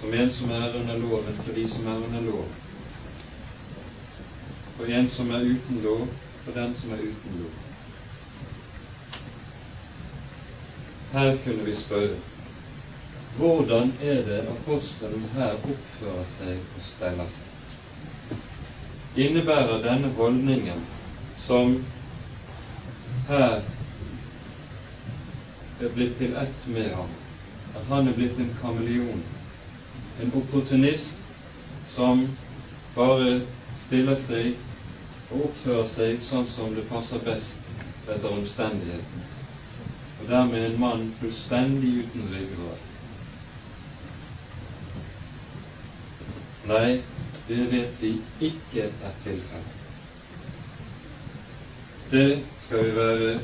Som en som er under loven for de som er under loven. For en som er uten lov for den som er uten lov. Her kunne vi spørre hvordan er det apostelen her oppfører seg og steller seg? Innebærer denne holdningen som her er blitt til ett med ham, at han er blitt en kameleon, en opportunist som bare stiller seg og oppfører seg sånn som det passer best etter omstendighetene, og dermed en mann fullstendig uten ryggrad. Nei, det vet vi ikke er tilfellet. Det skal vi være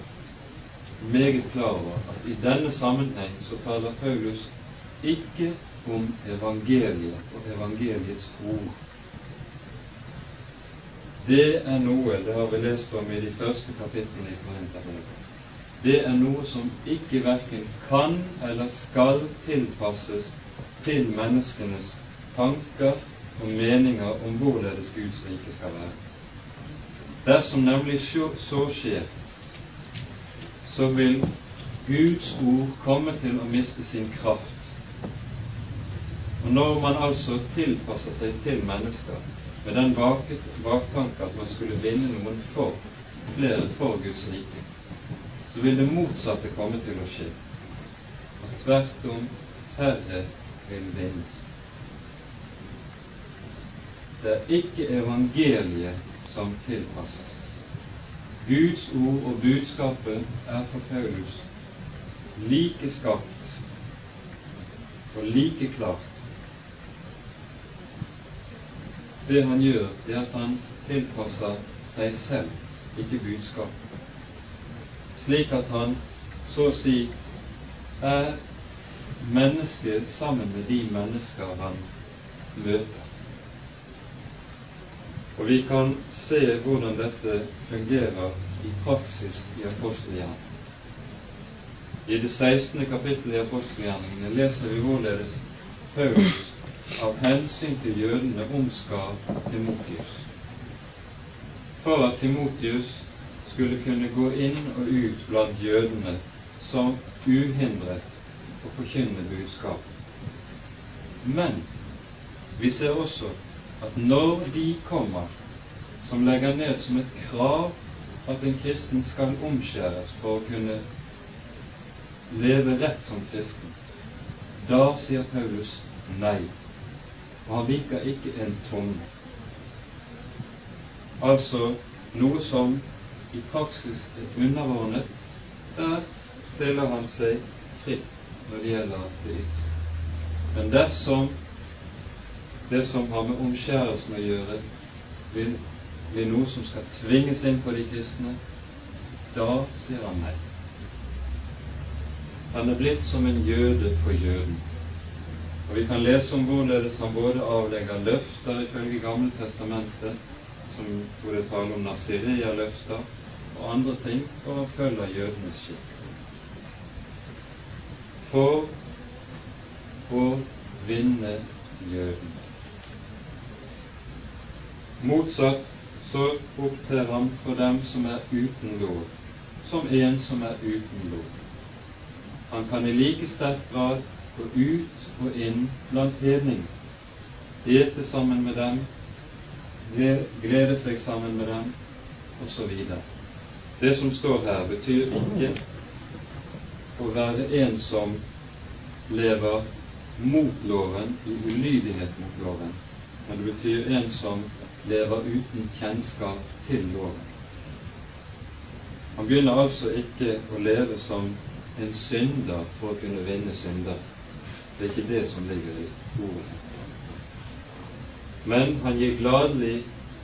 meget klar over at i denne sammenheng så taler Paulus ikke om evangeliet og evangeliets ord. Det er noe, det har vi lest om i de første kapitlene i Korinterbrevet, det er noe som ikke verken kan eller skal tilpasses til menneskenes tanker og meninger om hvorledes Guds rike skal være. Dersom nemlig så skjer, så vil Guds ord komme til å miste sin kraft. Og når man altså tilpasser seg til mennesker med den baktanke at man skulle vinne noen for flere for Guds rike, så vil det motsatte komme til å skje. At tvert om færre vil vinnes. Det er ikke evangeliet som tilpasses. Guds ord og budskapet er for Paulus like skapt og like klart Det han gjør, er at han tilpasser seg selv, ikke budskapet. Slik at han så å si er menneske sammen med de mennesker han møter. Og vi kan se hvordan dette fungerer i praksis i apostelgjerningen. I det 16. kapittelet i apostelgjerningene leser vi hvorledes Paulus av hensyn til jødene omskar Timotius. For at Timotius skulle kunne gå inn og ut blant jødene som uhindret å forkynne budskapet. Men vi ser også at når de kommer som legger ned som et krav at en kristen skal omskjæres for å kunne leve rett som kristen, da sier Paulus nei, og han viker ikke en tunge. Altså noe som i praksis er underordnet, der stiller han seg fritt når det gjelder det ytre. Men dersom det som har med omskjærelsen å gjøre, vil bli noe som skal tvinges inn på de kristne, da sier han nei. Han er blitt som en jøde for jøden. Og Vi kan lese om hvorledes han både avlegger løfter ifølge Gamle testamentet, som hvor det taler om Nasiria-løfter, og andre ting, og han følger jødenes skikk for å vinne jøden. Motsatt så opptrer han for dem som er uten lov, som en som er uten lov. Han kan i like sterk grad gå ut og inn blant hedninger, ete sammen med dem, glede seg sammen med dem, osv. Det som står her, betyr ikke å være en som lever mot loven, i ulydighet mot loven, men det betyr en som lever uten kjennskap til loven. Han begynner altså ikke å leve som en synder for å kunne vinne synder. Det er ikke det som ligger i ordet. Men han gir gladelig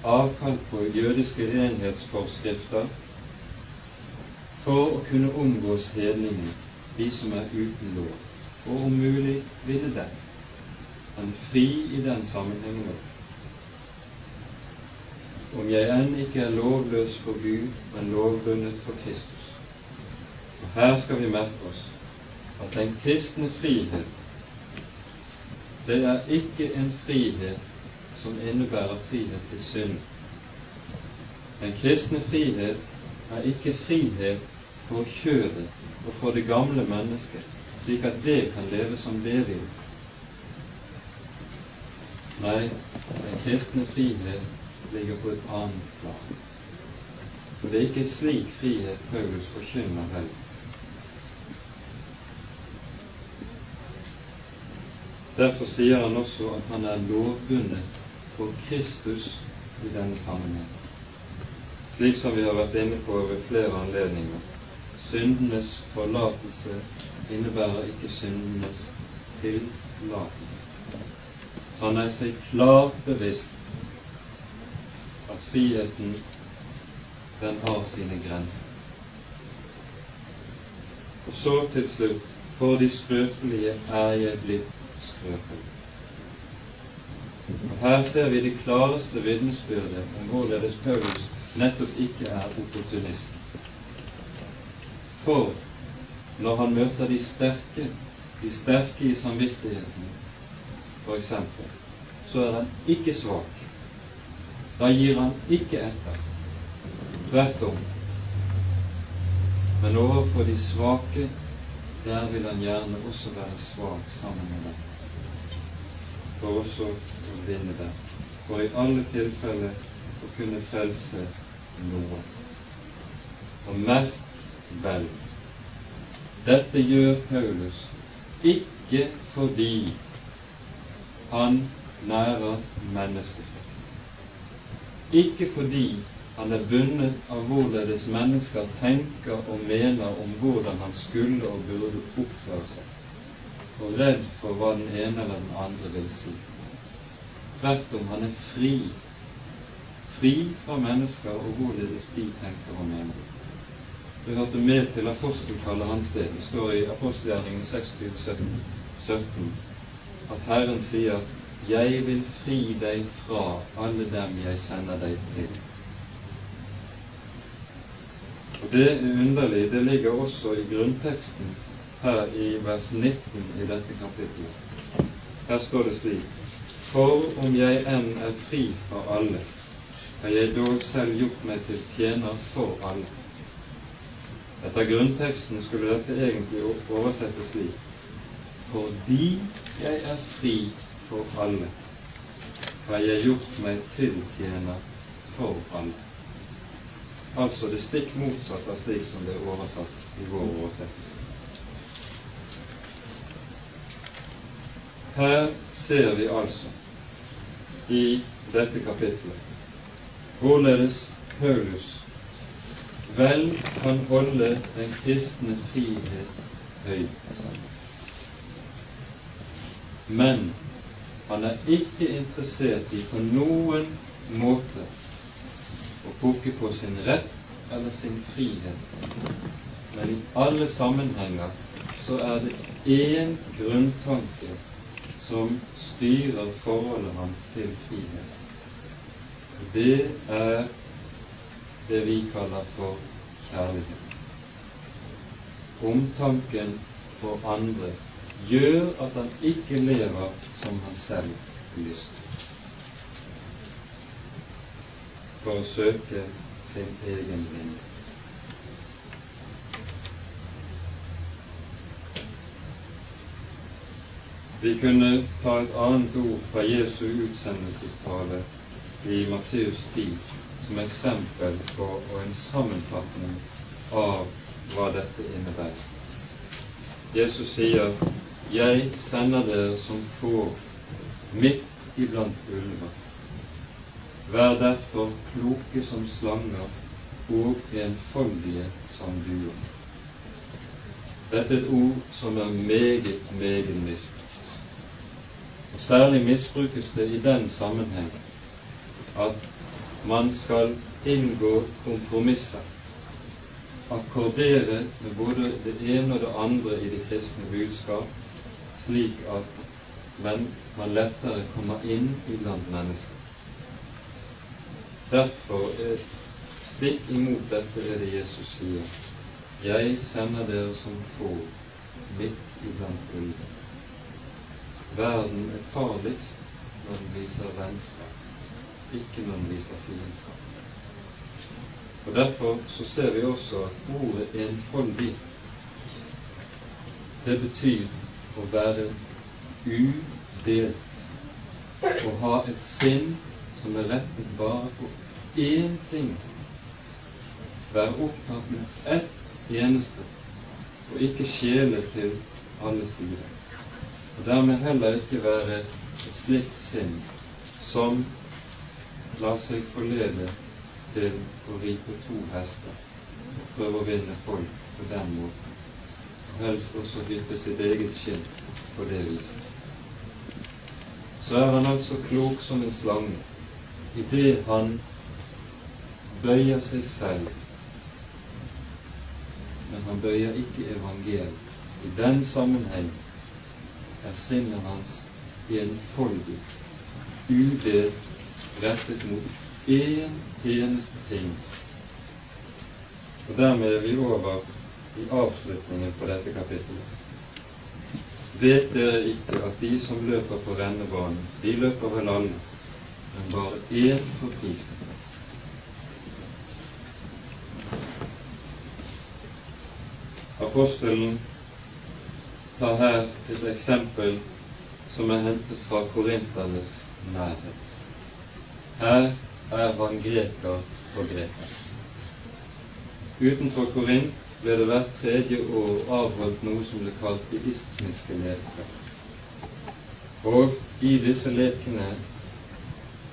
avkall på jødiske enhetsforskrifter for å kunne omgås hedningene, de som er uten lov, og om mulig ville den. Han er fri i den sammenhengen òg. Om jeg enn ikke er lovløs for Gud, men lovbundet for Kristus. Og her skal vi merke oss at den kristne frihet, det er ikke en frihet som innebærer frihet til synd. Den kristne frihet er ikke frihet for kjødet og for det gamle mennesket, slik at det kan leve som det vil. Nei, den kristne frihet ligger på et annet plan. Og det er ikke slik frihet Paulus forkynner heller. Derfor sier han også at han er lovbundet for Kristus i denne sammenheng, slik som vi har vært inne på ved flere anledninger syndenes forlatelse innebærer ikke syndenes tillatelse. Han er seg klart bevisst at friheten, den har sine grenser. Og så til slutt for de skrøpelige er jeg blitt skrøpelig. Og Her ser vi det klareste vitnesbyrdet om hvorledes Paulus nettopp ikke er opportunist. For når han møter de sterke, de sterke i samvittigheten, f.eks., så er han ikke svak. Da gir han ikke etter. Tvert om. Men overfor de svake, der vil han gjerne også være svak sammen med dem. For også å vinne dem. For i alle tilfeller å kunne frelse noen. Og merk vel. Dette gjør Paulus ikke fordi han nærer menneskefrykt. Ikke fordi han er bundet av hvorledes mennesker tenker og mener om hvordan han skulle og burde oppføre seg, og redd for hva den ene eller den andre vil si. Tvert om, han er fri. Fri fra mennesker og hvorledes de tenker og mener. Det hørte med til apostelkallet hans sted. Det står i apostelgjerningen 26, 17, 17 at Herren sier 'Jeg vil fri deg fra alle dem jeg sender deg til'. Og Det er underlig. Det ligger også i grunnteksten her i vers 19 i dette kapittelet. Her står det slik For om jeg enn er fri fra alle, har jeg dog selv gjort meg til tjener for alle. Etter grunnteksten skulle dette egentlig oversettes slik Fordi jeg er fri for alle, har jeg gjort meg tiltjener for alle. Altså det stikk motsatte av slik som det er oversatt i vår oversettelse. Her ser vi altså i dette kapitlet hvorledes Paulus vel kan holde den kristne frihet høyt. Men han er ikke interessert i på noen måte å pukke på sin rett eller sin frihet. Men i alle sammenhenger så er det én grunntanke som styrer forholdet hans til frihet. Det er det vi kaller for kjærlighet. Omtanken for andre gjør at han ikke lever som han selv lyst for å søke sin egen linje. Vi kunne ta et annet ord fra Jesu utsendelsestale i Matteus 10 som eksempel på og en sammenfatning av hva dette innebærer. Jesus sier, 'Jeg sender dere som får midt iblant ulver'. Vær derfor kloke som slanger og enfoldige som duer. Dette er et ord som er meget, meget misbrukt. Og Særlig misbrukes det i den sammenheng at man skal inngå kompromisser, akkordere med både det ene og det andre i det kristne budskap, slik at men man lettere kommer inn iblant mennesker. Derfor er stikk imot dette er det Jesus sier. Jeg sender dere som få midt iblant ulver. Verden er farligst når den viser vennskap ikke når den viser fiendskap. Og Derfor så ser vi også at ordet enfoldig det betyr å være udelt. Å ha et sinn som er rettet bare på én ting. Være opptatt med ett eneste, og ikke skjele til alle sider. Og dermed heller ikke være et slikt sinn som lar seg forlede til å ri på to hester og prøve å vinne folk på den måten, helst også hytte sitt eget skinn på det viset. Så er han altså klok som en slange i det han bøyer seg selv, men han bøyer ikke evangeliet. I den sammenheng er sinnet hans enfoldig, udelt rettet mot én eneste ting. Og dermed er vi over i avslutningen på dette kapittelet. Vet dere ikke at de som løper på rennebanen, de løper vel alle, men bare én for prisen? Apostelen tar her et eksempel som er hentet fra korinternes nærhet. Her er han greker og greker. Utenfor Korint ble det hvert tredje år avholdt noe som ble kalt de istmiske leker. Og i disse lekene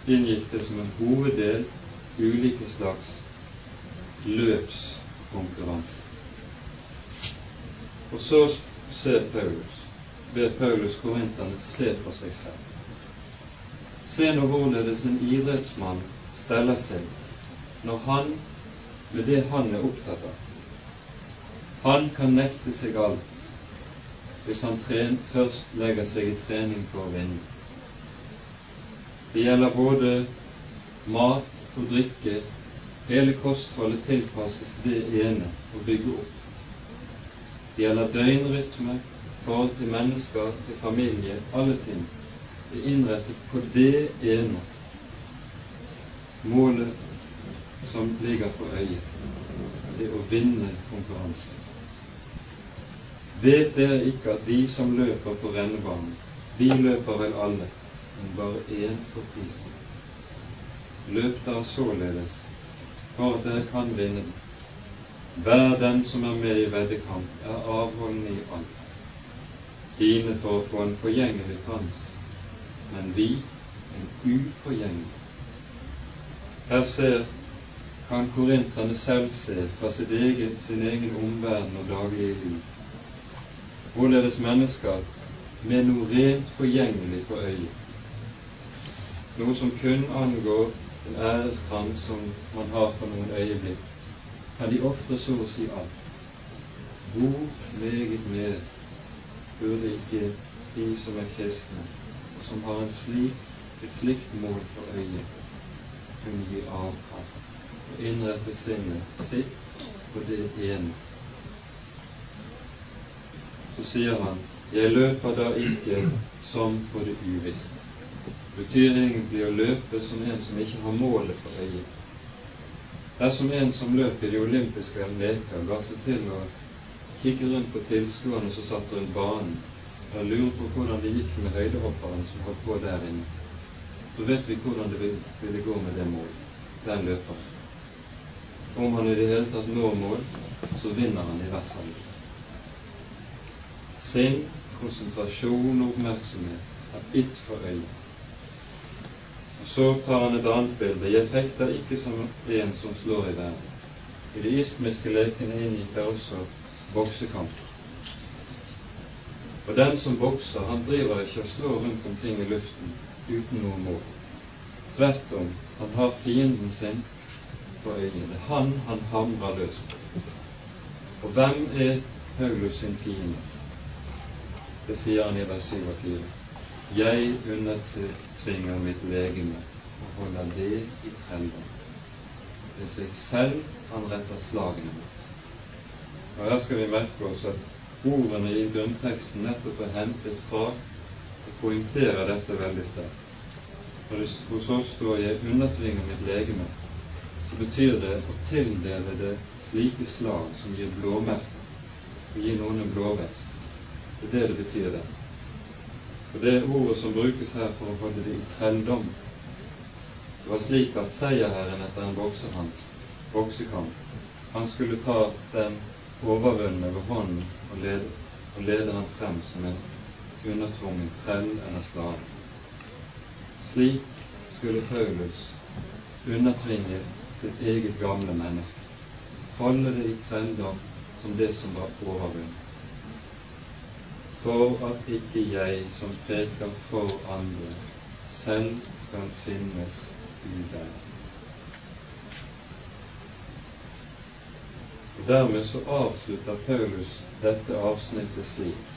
inngikk det som en hoveddel ulike slags løpskonkurranse. Og så ser Paulus, ber Paulus korinterne se på seg selv Se nå hvorledes en idrettsmann steller seg når han med det han er opptatt av. Han kan nekte seg alt hvis han tren, først legger seg i trening for å vinne. Det gjelder både mat og drikke. Hele kostholdet tilpasses det ene å bygge opp. Det gjelder døgnrytme, forhold til mennesker, til familie, alle ting. Det er innrettet på det ene målet som ligger for øyet. Det å vinne konkurransen. Vet dere ikke at de som løper på rennebanen, de løper vel alle, men bare én for prisen. Løp dere således for at dere kan vinne. Hver den som er med i veddekamp, er avholden i alt. Dine for å få en forgjengelig krans, men vi en uforgjengelig. Her ser kan korinterne selv se fra egen, sin egen omverden og daglige liv hvorledes mennesker med noe rent forgjengelig for øyet, noe som kun angår en æreskrans som man har for noen øyeblikk, kan de ofre så å si alt. Hvor meget mer burde ikke de som er kristne, og som har slik, et slikt mål for øyet, kunne gi avkall og innrette sinnet sitt på det ene så sier han jeg løper da ikke som på det uvisste. Det betyr egentlig å løpe som en som ikke har målet for øyet. Dersom en som løp i de olympiske leker, ga seg til å kikke rundt på tilskuerne som satt rundt banen, og lurer på hvordan det gikk med høydehopperen som holdt på der inne, så vet vi hvordan det ville gå med det målet, den løperen. Om han i det hele tatt når mål, så vinner han i hvert fall sinn, konsentrasjon og oppmerksomhet er bitt for øyet. Og Så tar han et annet bilde. Jeg fekter ikke som en som slår i verden. I de istmiske lekene inngikk det også boksekamper. Og den som bokser, han driver ikke og slår rundt omkring i luften uten noe mål. Tvert om, han har fienden sin på øynene. Han han hamrer løs på. Og hvem er Paulus sin fiende? Det sier han i vers 27. Jeg undertvinger mitt legeme og holder det i trelldom. Det er seg selv han retter slagene mot. Og Her skal vi merke oss at ordene i grunnteksten nettopp er hentet fra og poengterer dette veldig sterkt. Når det hos oss står 'jeg undertvinger mitt legeme', så betyr det å tildele det slike slag som gir blåmerker, og gir noen en blåvest. Det er det det betyr, det. Og det ordet som brukes her for å holde det i trelldom Det var slik at seierherren etter en boksehans, boksekamp Han skulle ta den overvunne ved hånden og lede, og lede han frem som en undertvungen trell eller slave. Slik skulle Paulus undertvinge sitt eget gamle menneske, holde det i trelldom som det som var overvunnet for at ikke jeg som peker for andre, selv skal finnes uvære. Dermed så avslutter Paulus dette avsnittet slik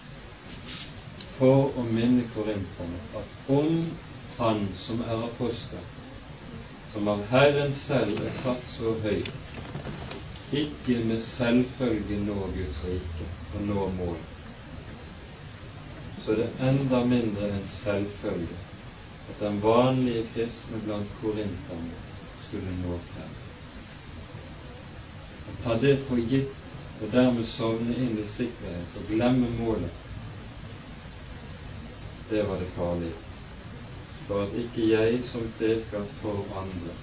for å minne korinterne at om Han som er apostel, som av Herren selv er satt så høyt, ikke med selvfølge nå Guds rike og nå målet, så er det enda mindre en selvfølge at den vanlige kristne blant korinterne skulle nå frem. Å ta det for gitt og dermed sovne inn i sikkerhet og glemme målet, det var det farlige. For at ikke jeg som preker for andre,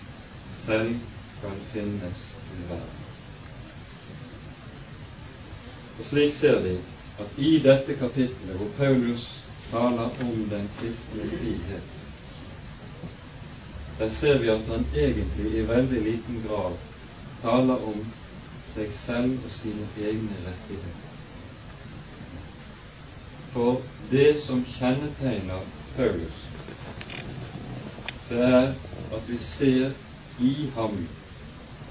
selv skal finnes i verden. Og slik ser vi at i dette kapitlet, hvor Paulus taler om den kristne frihet, der ser vi at han egentlig i veldig liten grad taler om seg selv og sine egne rettigheter. For det som kjennetegner Paulus, det er at vi ser i ham,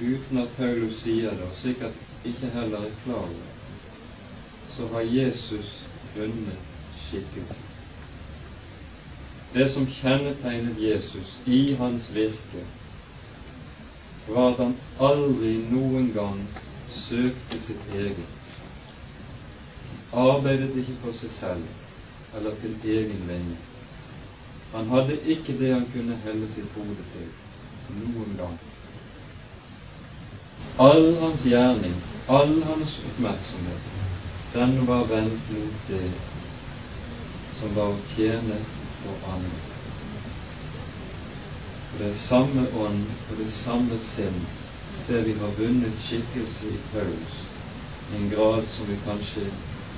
uten at Paulus sier det, og sikkert ikke heller er klar over så har Jesus vunnet skikkelsen. Det som kjennetegnet Jesus i hans virke, var at han aldri noen gang søkte sitt eget, arbeidet ikke for seg selv eller til egen vinning. Han hadde ikke det han kunne helle sitt hode til noen gang. All hans gjerning, all hans oppmerksomhet, den var vendt mot det som var å tjene og andre. For det samme ånd og det samme sinn ser vi har vunnet skikkelse i Paulus i en grad som vi kanskje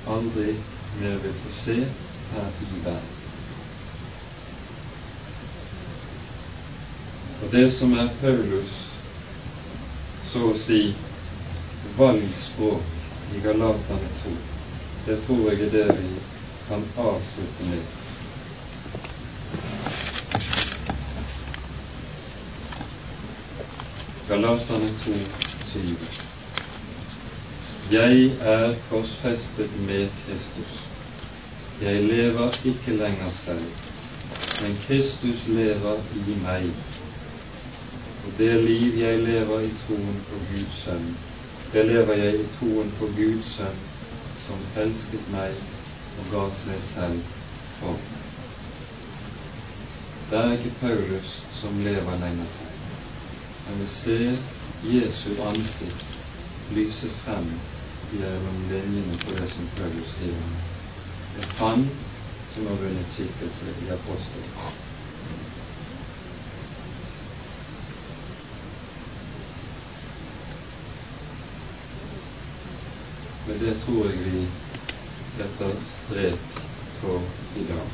aldri mer vil få se her i verden. Og det som er Paulus, så å si, valgspråk i Galatane 2, det tror jeg er det vi kan avslutte med. Galatane 2, 20. Jeg er korsfestet med Kristus. Jeg lever ikke lenger selv, men Kristus lever i meg. Og det liv jeg lever i troen på Guds sønn, det lever jeg i troen på Guds sønn, som elsket meg og ga seg selv for. meg. Det er ikke Paulus som lever lenger seg, men vi ser Jesu ansikt lyse frem gjennom linjene på det som Paulus skriver. Det er han som har vunnet skikkelse i apostelen. det tror jeg vi setter strek for i dag.